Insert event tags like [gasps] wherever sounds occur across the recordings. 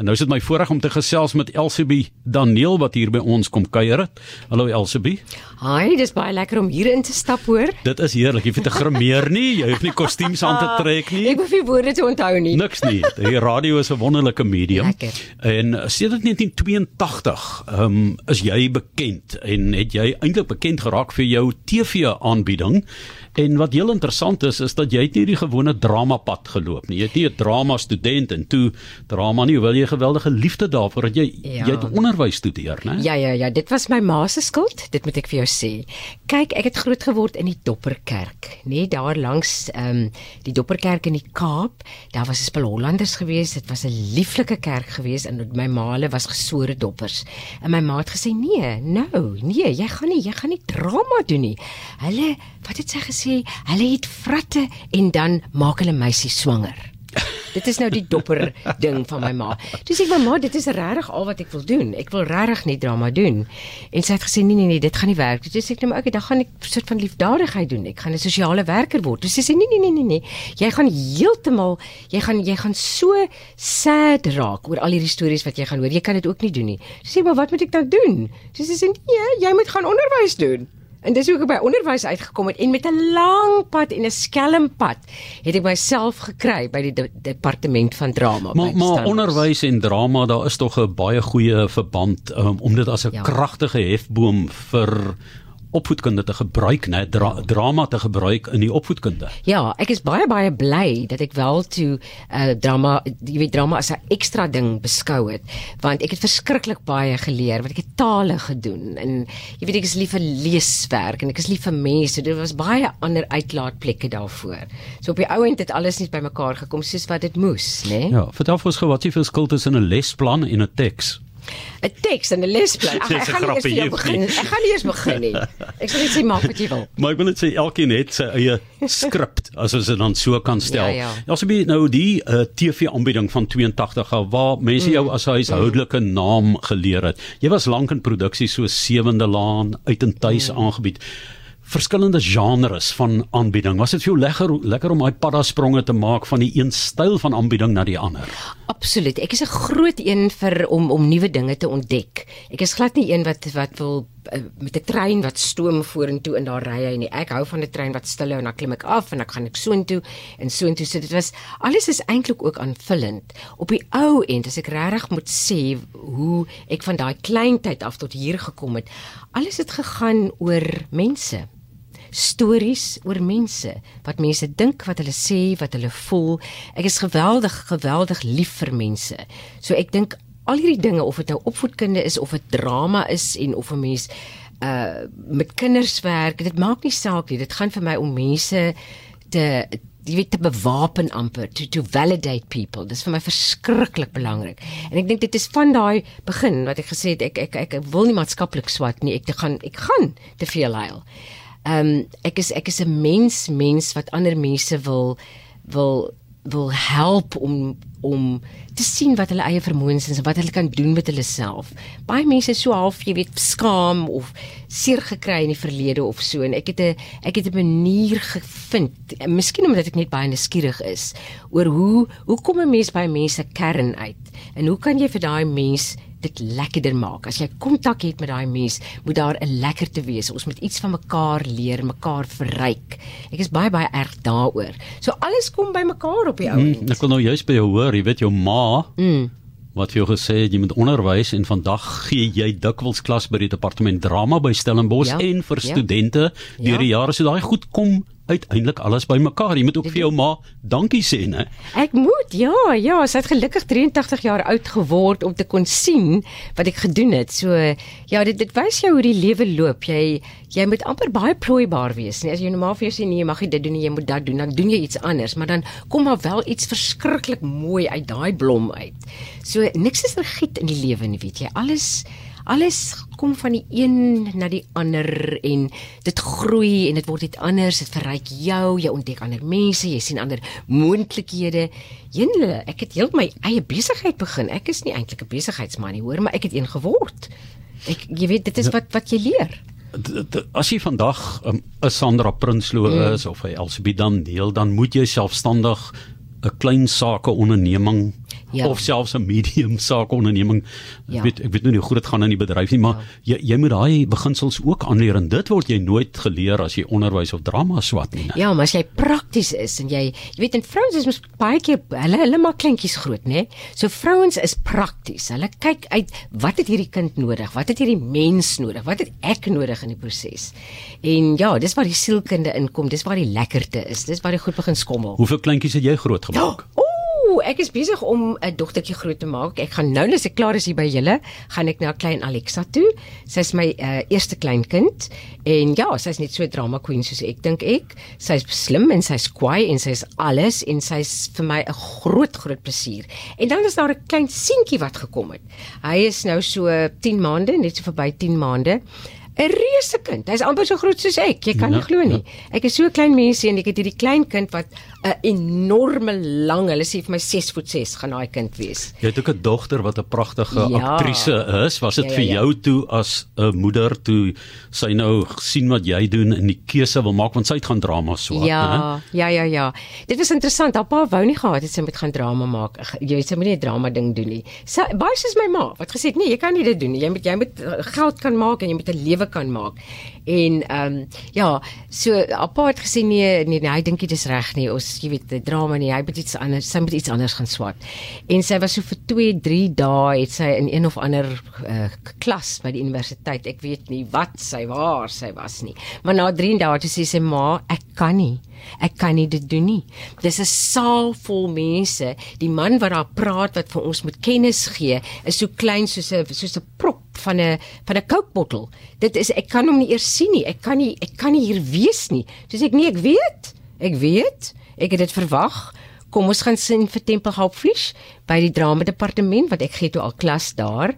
En nou is dit my voorreg om te gesels met Elsabie Daniel wat hier by ons kom kuier het. Hallo Elsabie. Hi, dis baie lekker om hier in te stap hoor. Dit is heerlik. Jy hoef te grimeer nie, jy hoef nie kostuums aan te trek nie. Ek hoef nie woorde te onthou nie. Niks nie. Die radio is 'n wonderlike medium. Lekker. En sedert 1982, ehm um, is jy bekend en het jy eintlik bekend geraak vir jou TV-aanbieding. En wat heel interessant is, is dat jy het nie die gewone dramapad geloop nie. Jy het nie 'n drama student en toe drama nie, hoewel jy 'n geweldige liefde daarvoor het jy Ja. jy het onderwys studeer, né? Ja ja ja, dit was my ma se skuld, dit moet ek vir jou sê. Kyk, ek het groot geword in die Dopperkerk, nê, nee, daar langs ehm um, die Dopperkerk in die Kaap. Daar was 'n spul Hollanders gewees, dit was 'n lieflike kerk gewees en my ma hulle was gesore doppers. En my ma het gesê, "Nee, nou, nee, jy gaan nie, jy gaan nie drama doen nie." Hulle, wat het sy gesê? Hulle het vratte en dan maak hulle meisie swanger. [laughs] Dit is nou die dopper ding van my ma. Toe sê ek mamma, dit is regtig al wat ek wil doen. Ek wil regtig nie drama doen. En sy het gesê nee nee nee, dit gaan nie werk. Toe sê ek nou maar okay, dan gaan ek 'n soort van liefdadigheid doen. Ek gaan 'n sosiale werker word. Toe sê sy nee nee nee nee nee. Jy gaan heeltemal jy gaan jy gaan so sad raak oor al hierdie stories wat jy gaan hoor. Jy kan dit ook nie doen nie. Toe sê maar wat moet ek dan doen? Toe sê sy nee, jy moet gaan onderwys doen. En dis hoe ek by onderwys uitgekom het en met 'n lang pad en 'n skelmpad het ek myself gekry by die de departement van drama. Maar maar onderwys en drama, daar is tog 'n baie goeie verband um, om dit as 'n Ja. kragtige hefboom vir opvoedkunde te gebruik, né? Dra drama te gebruik in die opvoedkunde. Ja, ek is baie baie bly dat ek wel toe uh, drama, jy weet drama as 'n ekstra ding beskou het, want ek het verskriklik baie geleer, want ek het tale gedoen en jy weet ek is lief vir leeswerk en ek is lief vir mense. Dit was baie ander uitlaatplekke daarvoor. So op die ou end het alles net bymekaar gekom soos wat dit moes, né? Nee? Ja, vertel vir ons gou wat is die verskil tussen 'n lesplan en 'n teks? 'n teks en 'n lesplan. Ag, Ek gaan nie eers grappie, begin. Ek gaan nie eers begin nie. Ek sal net sê maak wat jy wil. [laughs] Maar ek wil net sê elkeen het sy eie [laughs] skrip as ons dit dan so kan stel. Ja, ja. Asseblief nou die uh, TV-aanbieding van 82 af waar mense jou as 'n huishoudelike naam geleer het. Jy was lank in produksie so Sewende Laan, uit en tuis aangebied. Verskillende genres van aanbieding. Was dit vir jou lekker lekker om daai paddaspronge te maak van die een styl van aanbieding na die ander? Absoluut. Ek is 'n groot een vir om om nuwe dinge te ontdek. Ek is glad nie een wat wat wil uh, met 'n trein wat stoom vorentoe in daar ry hy nie. Ek hou van 'n trein wat stil hou en dan klim ek af en dan gaan ek soontoe en soontoe. So dit was alles is eintlik ook aanvullend. Op die ou end as ek regtig moet sê hoe ek van daai klein tyd af tot hier gekom het, alles het gegaan oor mense stories oor mense, wat mense dink, wat hulle sê, wat hulle voel. Ek is geweldig geweldig lief vir mense. So ek dink al hierdie dinge of dit nou opvoedkunde is of dit drama is en of 'n mens uh met kinders werk, dit maak nie saak nie. Dit gaan vir my om mense te jy weet te bewapen amper to to validate people. Dis vir my verskriklik belangrik. En ek dink dit is van daai begin wat ek gesê het ek ek ek, wil nie maatskaplik swat nie. Ek te gaan ek gaan te veel huil. Ehm um, ek is ek is 'n mens mens wat ander mense wil wil wil help om om te sien wat hulle eie vermoëns is en wat hulle kan doen met hulle self. Baie mense is so half, jy weet, skaam of seer gekry in die verlede of so en ek het 'n ek het 'n manier gevind, miskien omdat ek net baie nuuskierig is oor hoe hoe kom 'n mens by mense kern uit en hoe kan jy vir daai mens dit lekkerder maak. As jy kontak het met daai mens, moet daar 'n lekkerte wees. Ons moet iets van mekaar leer, mekaar verryk. Ek is baie baie erg daaroor. So alles kom by mekaar op die ou Mm, end. ek wil nou juist by jou hoor, jy weet jou ma Mm. wat vir jou gesê het jy moet onderwys en vandag gee jy dikwels klas by die departement drama by Stellenbosch Ja, en vir ja. studente deur Ja. die jare so daai goed kom uiteindelik alles bymekaar. Jy moet ook vir jou ma dankie sê, né? Ek moet ja, ja, sy het gelukkig 83 jaar oud geword om te kon sien wat ek gedoen het. So ja, dit dit wys jou hoe die lewe loop. Jy jy moet amper baie plooibaar wees, nee. As jy normaal vir jou sê nee, jy mag nie dit doen nie, jy moet dat doen, dan doen jy iets anders, maar dan kom maar wel iets verskriklik mooi uit daai blom uit. So niks is regiet in die lewe nie, weet jy. Alles alles kom van die een na die ander en dit groei en dit word net anders, dit verryk jou, jy ontdek ander mense, jy sien ander moontlikhede. Jene, ek het heel my eie besigheid begin. Ek is nie eintlik 'n besigheidsman nie, hoor, maar ek het een geword. Ek jy weet, dit is wat wat jy leer. As jy vandag um, 'n Sandra Prinsloo mm. is of 'n Elsabie Daniel, dan moet jy selfstandig 'n klein sake onderneming Ja. of selfs 'n medium saakonderneming. Ja. Ek weet ek weet nou nie hoe goed dit gaan in die bedryf nie, maar jy jy moet daai beginsels ook aanleer en dit word jy nooit geleer as jy onderwys of drama swat nie. Ja, maar as jy prakties is en jy jy weet en vrouens is mos baie keer hulle hulle maak kleintjies groot, né? So vrouens is prakties. Hulle kyk uit wat het hierdie kind nodig? Wat het hierdie mens nodig? Wat het ek nodig in die proses? En ja, dis waar die sielkunde inkom. Dis waar die lekkerte is. Dis waar jy goed begin skommel. Hoeveel kleintjies het jy grootgemaak? [gasps] Ooh, ek is besig om 'n dogtertjie groot te maak. Ek gaan nou as ek klaar is hier by julle, gaan ek na klein Alexa toe. Sy's my uh, eerste kleinkind en ja, sy's net so drama queen soos ek dink ek. Sy's slim en sy's kwaai en sy's alles en sy's vir my 'n groot groot plesier. En dan is daar 'n klein seentjie wat gekom het. Hy is nou so 10 maande, net so verby 10 maande. 'n Reuse kind. Hy's amper so groot soos ek. Jy kan Ja, nie glo nie. Ek is so klein mensie en ek het hierdie klein kind wat 'n enorme lang, hulle sê vir my 6 voet 6 gaan daai kind wees. Jy het ook 'n dogter wat 'n pragtige Ja. aktrise is. Was dit Ja, ja, vir ja. jou toe as 'n moeder toe sy nou sien wat jy doen en die keuse wil maak want sy het gaan drama swat, né? Ja, ja, ja, ja. Dit was interessant. Haar pa wou nie gehad het sy moet gaan drama maak. Jy weet sy moet nie 'n drama ding doen nie. Sy baie soos my ma wat gesê het nee, jy kan nie dit doen nie. Jy moet jy moet uh, geld kan maak en jy moet 'n lewe kan maak. En ehm um, ja, so haar pa het gesê nee, nee, nee hy dink dit is reg nie. Ons jy weet, die drama nie. Hy moet iets anders, sy moet iets anders gaan swat. En sy was so vir 2, 3 dae het sy in een of ander uh, klas by die universiteit. Ek weet nie wat sy waar sy was nie. Maar na 3 dae toe sê sy ma, ek kan nie. Ek kan nie dit doen nie. Dis 'n saal vol mense. Die man wat daar praat wat vir ons moet kennis gee, is so klein soos 'n soos 'n van 'n van 'n kookbottel. Dit is ek kan hom nie eers sien nie. Ek kan nie ek kan nie hier wees nie. Soos ek nee, ek weet. Ek weet. Ek het dit verwag. Kom ons gaan sien vir Tempelhoopvlies by die drama departement want ek gee toe al klas daar.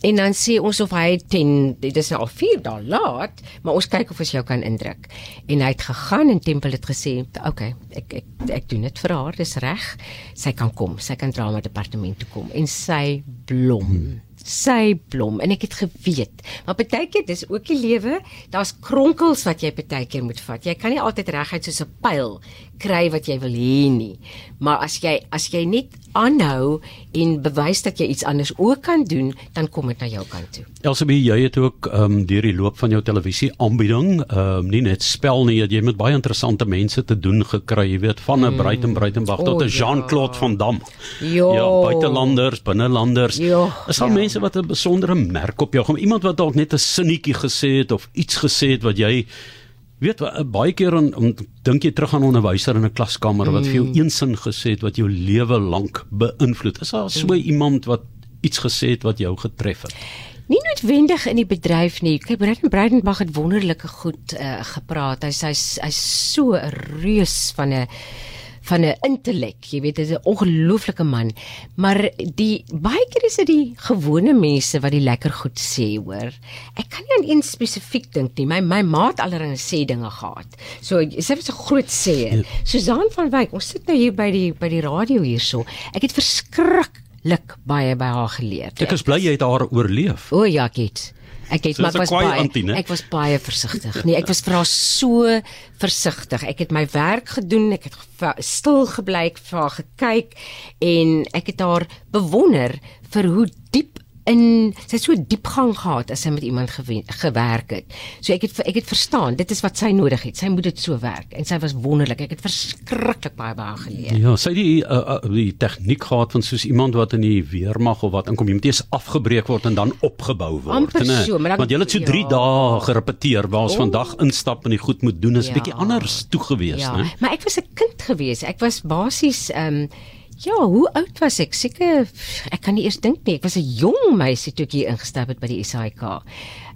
En dan sê ons of hy 10 dit is al 4 dae laat, maar ons kyk of ons jou kan indruk. En hy het gegaan en Tempel het gesê, "Oké, okay, ek ek ek doen dit vir haar, dis reg. Sy kan kom, sy kan drama departement toe kom." En sy blom. Hmm sy blom en ek het geweet maar baie keer dis ook die lewe daar's kronkels wat jy baie keer moet vat. Jy kan nie altyd reguit soos 'n pyl kry wat jy wil hê nie maar as jy as jy net aanhou en bewys dat jy iets anders ook kan doen dan kom dit na jou kant toe Elsabie, jy het ook ehm um, deur die loop van jou televisie aanbieding, ehm um, nie net spel nie, jy het met baie interessante mense te doen gekry, jy weet, van 'n mm. Bruiten Bruitenberg O, tot 'n ja. Jean-Claude Van Damme. Ja. Ja, buitelanders, binnelanders. Ja, Is daar ja. mense wat 'n besondere merk op jou gaan? Iemand wat dalk net 'n sinnetjie gesê het of iets gesê het wat jy weet wa- baie keer dan om dink jy terug aan 'n onderwyser in 'n klaskamer wat vir jou Mm. een sin gesê het wat jou lewe lank beïnvloed. Is daar so Mm. iemand wat iets gesê het wat jou getref het? Nie noodwendig in die bedryf nie. Kyk, Braden Bradenbach het wonderlike goed uh, gepraat. Hy's hy's hy's so 'n reus van 'n van 'n intellek. Jy weet, hy's 'n ongelooflike man. Maar die baie keer is dit die gewone mense wat die lekker goed sê, hoor. Ek kan nie aan een spesifiek dink nie. My my ma het allerlei sê dinge gehad. So sy was 'n groot sêer. Susan van Wyk, ons sit nou hier by die by die radio hierso. Ek het verskriklik baie by haar geleer. Ek is bly jy het haar oorleef. O ja, ek het. So maar ek was baie antie, né? ek was baie versigtig. Nee, ek was vir haar so versigtig. Ek het my werk gedoen, ek het stil gebly, ek vir haar gekyk en ek het haar bewonder vir hoe diep in sy het so diepgang gehad as sy met iemand gewen, gewerk het. So ek het ek het verstaan, dit is wat sy nodig het. Sy moet dit so werk en sy was wonderlik. Ek het verskriklik baie by haar geleer. Ja, sy die uh, uh, die tegniek gehad van soos iemand wat in die weermag of wat inkom, jy moet eers afgebreek word en dan opgebou word, Amper né? so, dan- Want jy het so 3 ja. dae gerepeteer waar ons vandag instap en die goed moet doen is 'n Ja. bietjie anders toe gewees, Ja, né? maar ek was 'n kind gewees. Ek was basies ehm um, ja, hoe oud was ek? Seker ek kan nie eers dink nie. Ek was 'n jong meisie toe ek hier ingestap het by die SAIK.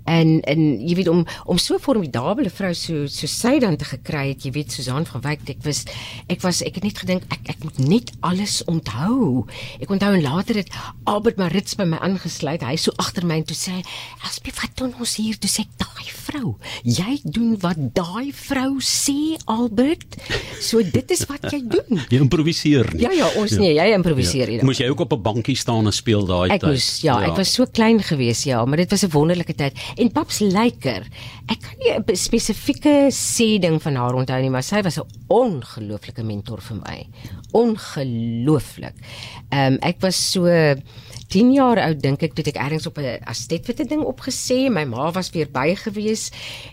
En en jy weet om om so 'n formidable vrou so so sy dan te gekry het, jy weet Susan van Wyk, ek was ek was ek het net gedink ek ek moet net alles onthou. Ek onthou en later het Albert Marits by my aangesluit. Hy so agter my en toe sê, hy, "Asbie, wat doen ons hier?" Toe sê ek, "Daai vrou, jy doen wat daai vrou sê, Albert. So dit is wat jy doen." [laughs] Jy improviseer nie. Ja ja, ons nee, jy improviseer hier. Moes jy ook op 'n bankie staan en speel daai Ek tyd? moes ja, ek was so klein gewees ja, maar dit was 'n wonderlike tyd. En Paps Lyker, ek kan nie 'n spesifieke sê ding van haar onthou nie, maar sy was 'n ongelooflike mentor vir my. Ongelooflik. Ehm um, ek was so 10 jaar oud dink ek toe ek ergens op 'n astetwitte ding opgesê, my ma was weer by gewees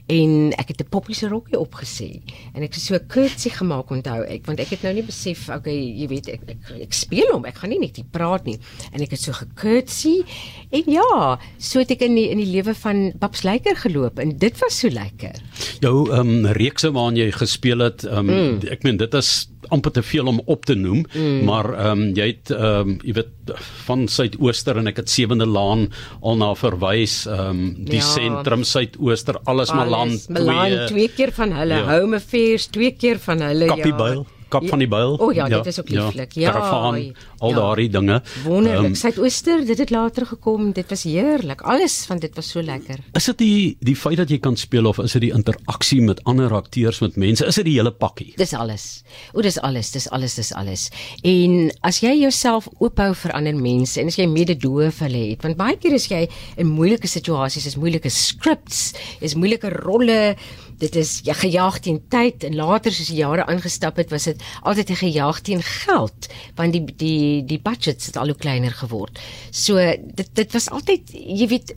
en ek het 'n poppie se rokkie opgesê. En ek het so 'n curtsy gemaak onthou ek want ek het nou nie besef okay jy weet ek ek, ek speel hom ek gaan nie net hier praat nie. En ek het so gecurtsy en ja so het ek in die, in die lewe van Babs Lyker geloop en dit was so lekker. Jou ehm um, reekse waarin jy gespeel het ehm um, mm. ek meen dit is amper te veel om op te noem mm. maar ehm um, jy het ehm um, jy weet van suidooster en ek het sewende laan al na verwys ehm um, die ja. sentrum suidooster alles, alles Malan twee, twee keer van hulle ja. home affairs twee keer van hulle Kappiebuil. ja kap van die byl. O oh, ja, dit ja, is ook lieflik. Ja, karavaan, ja, al ja. daardie dinge. Wonderlik. Um, Suidooster, dit het later gekom. Dit was heerlik. Alles van dit was so lekker. Is dit die die feit dat jy kan speel of is dit die interaksie met ander akteurs met mense? Is dit die hele pakkie? Dis alles. O, dis alles, dis alles, dis alles. En as jy jouself oophou vir ander mense en as jy mededoe vir hulle het, want baie keer is jy in moeilike situasies, is moeilike scripts, is moeilike rolle dit is ja gejaag teen tyd en later soos die jare aangestap het was dit altyd 'n gejaag teen geld want die die die budgets het al hoe kleiner geword. So dit dit was altyd jy weet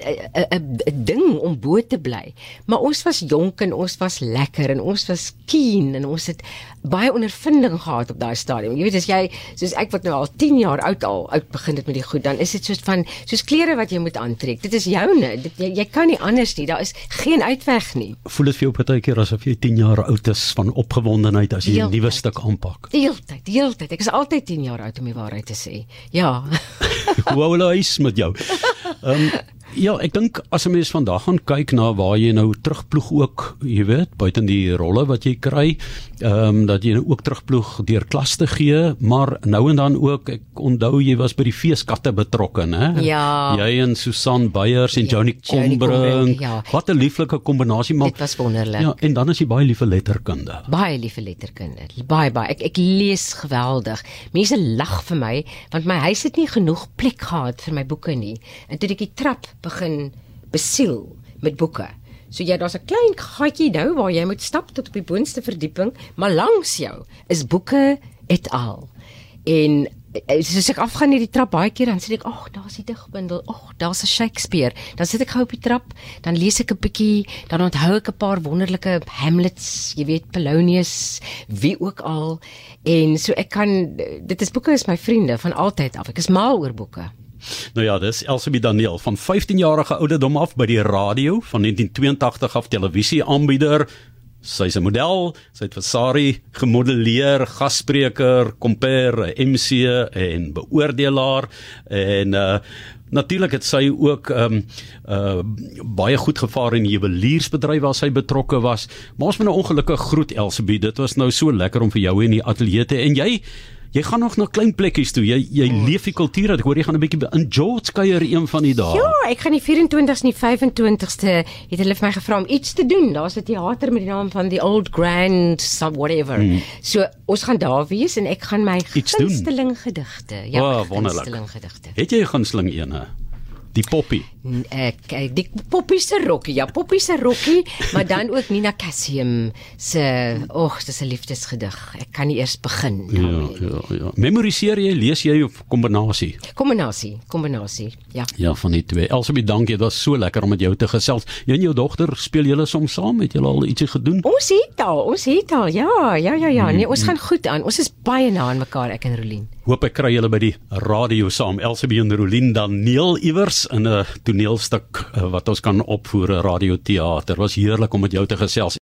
'n ding om bo te bly. Maar ons was jonk en ons was lekker en ons was keen en ons het baie ondervinding gehad op daai stadium. Jy weet as jy soos ek wat nou al 10 jaar oud al oud begin het met die goed, dan is dit soos van soos klere wat jy moet aantrek. Dit is joune. Jy, jy kan nie anders nie. Daar is geen uitweg nie. Voel dit vir jou partykeer asof jy 10 jaar oud is van opgewondenheid as jy 'n nuwe stuk aanpak? Deeltyd, deeltyd. Ek is altyd 10 jaar oud om die waarheid te sê. Ja. [laughs] Hoe oud is met jou? Ehm [laughs] um, Ja, ek dink as 'n mens vandag gaan kyk na waar jy nou terugploeg ook, jy weet, buiten die rolle wat jy kry, ehm um, dat jy nou ook terugploeg deur klas te gee, maar nou en dan ook ek onthou jy was by die feeskatte betrokke, hè? Ja. Jy en Susan Beyers en ja, Johnny Combrink. Ja. Wat 'n lieflike kombinasie maar. Dit was wonderlik. Ja, en dan is jy baie lief vir letterkunde. Baie lief vir letterkunde. Baie baie. Ek ek lees geweldig. Mense lag vir my want my huis het nie genoeg plek gehad vir my boeke nie. En toe ek die trap begin besiel met boeke. So ja, daar's 'n klein gatjie nou waar jy moet stap tot op die boonste verdieping, maar langs jou is boeke et al. En eh, soos ek afgaan hierdie trap baie keer dan sê ek, "Ag, daar's die digbundel. Ag, daar's 'n Shakespeare." Dan sit ek gou op die trap, dan lees ek 'n bietjie, dan onthou ek 'n paar wonderlike Hamlets, jy weet, Polonius, wie ook al. En so ek kan dit is boeke is my vriende van altyd af. Ek is mal oor boeke. Nou ja, dis Elsabie Daniel van 15 jarige ouderdom af by die radio van 1982 af televisie aanbieder. Sy's 'n model, sy het vir Sari gemodelleer, gasspreker, komper, MC en beoordelaar en uh natuurlik het sy ook um uh baie goed gevaar in die juweliersbedryf waar sy betrokke was. Maar ons moet nou ongelukkig groet Elsabie. Dit was nou so lekker om vir jou in die ateljee te en jy Jy gaan nog na klein plekkies toe. Jy jy oh. leef die kultuur. Ek hoor jy gaan 'n bietjie in George kuier een van die dae. Ja, ek gaan die 24ste en die 25ste het hulle vir my gevra om iets te doen. Daar's 'n teater met die naam van the Old Grand some whatever. Mm. So ons gaan daar wees en ek gaan my gunsteling gedigte. Ja, oh, gunsteling gedigte. Het jy 'n gunsteling ene? Die poppy. Ek die poppy se rokkie. Ja, poppy se rokkie, maar dan ook Nina Cassium se ag, dis 'n liefdesgedig. Ek kan nie eers begin ja, ja, ja. Memoriseer jy, lees jy of kombinasie? Kombinasie, kombinasie. Ja. Ja, van die twee. Elsabie, dankie. Dit was so lekker om met jou te gesels. Jy en jou dogter speel julle soms saam? Het julle al ietsie gedoen? Ons het al, ons het al. Ja, ja, ja, ja. Nee, ons gaan goed aan. Ons is baie na aan mekaar, ek en Rolien. Hoop ek kry julle by die radio saam. Elsabie en Rolien dan Neil iewers in 'n toneelstuk eh, wat ons kan opvoer, radioteater. Was heerlik om met jou te gesels.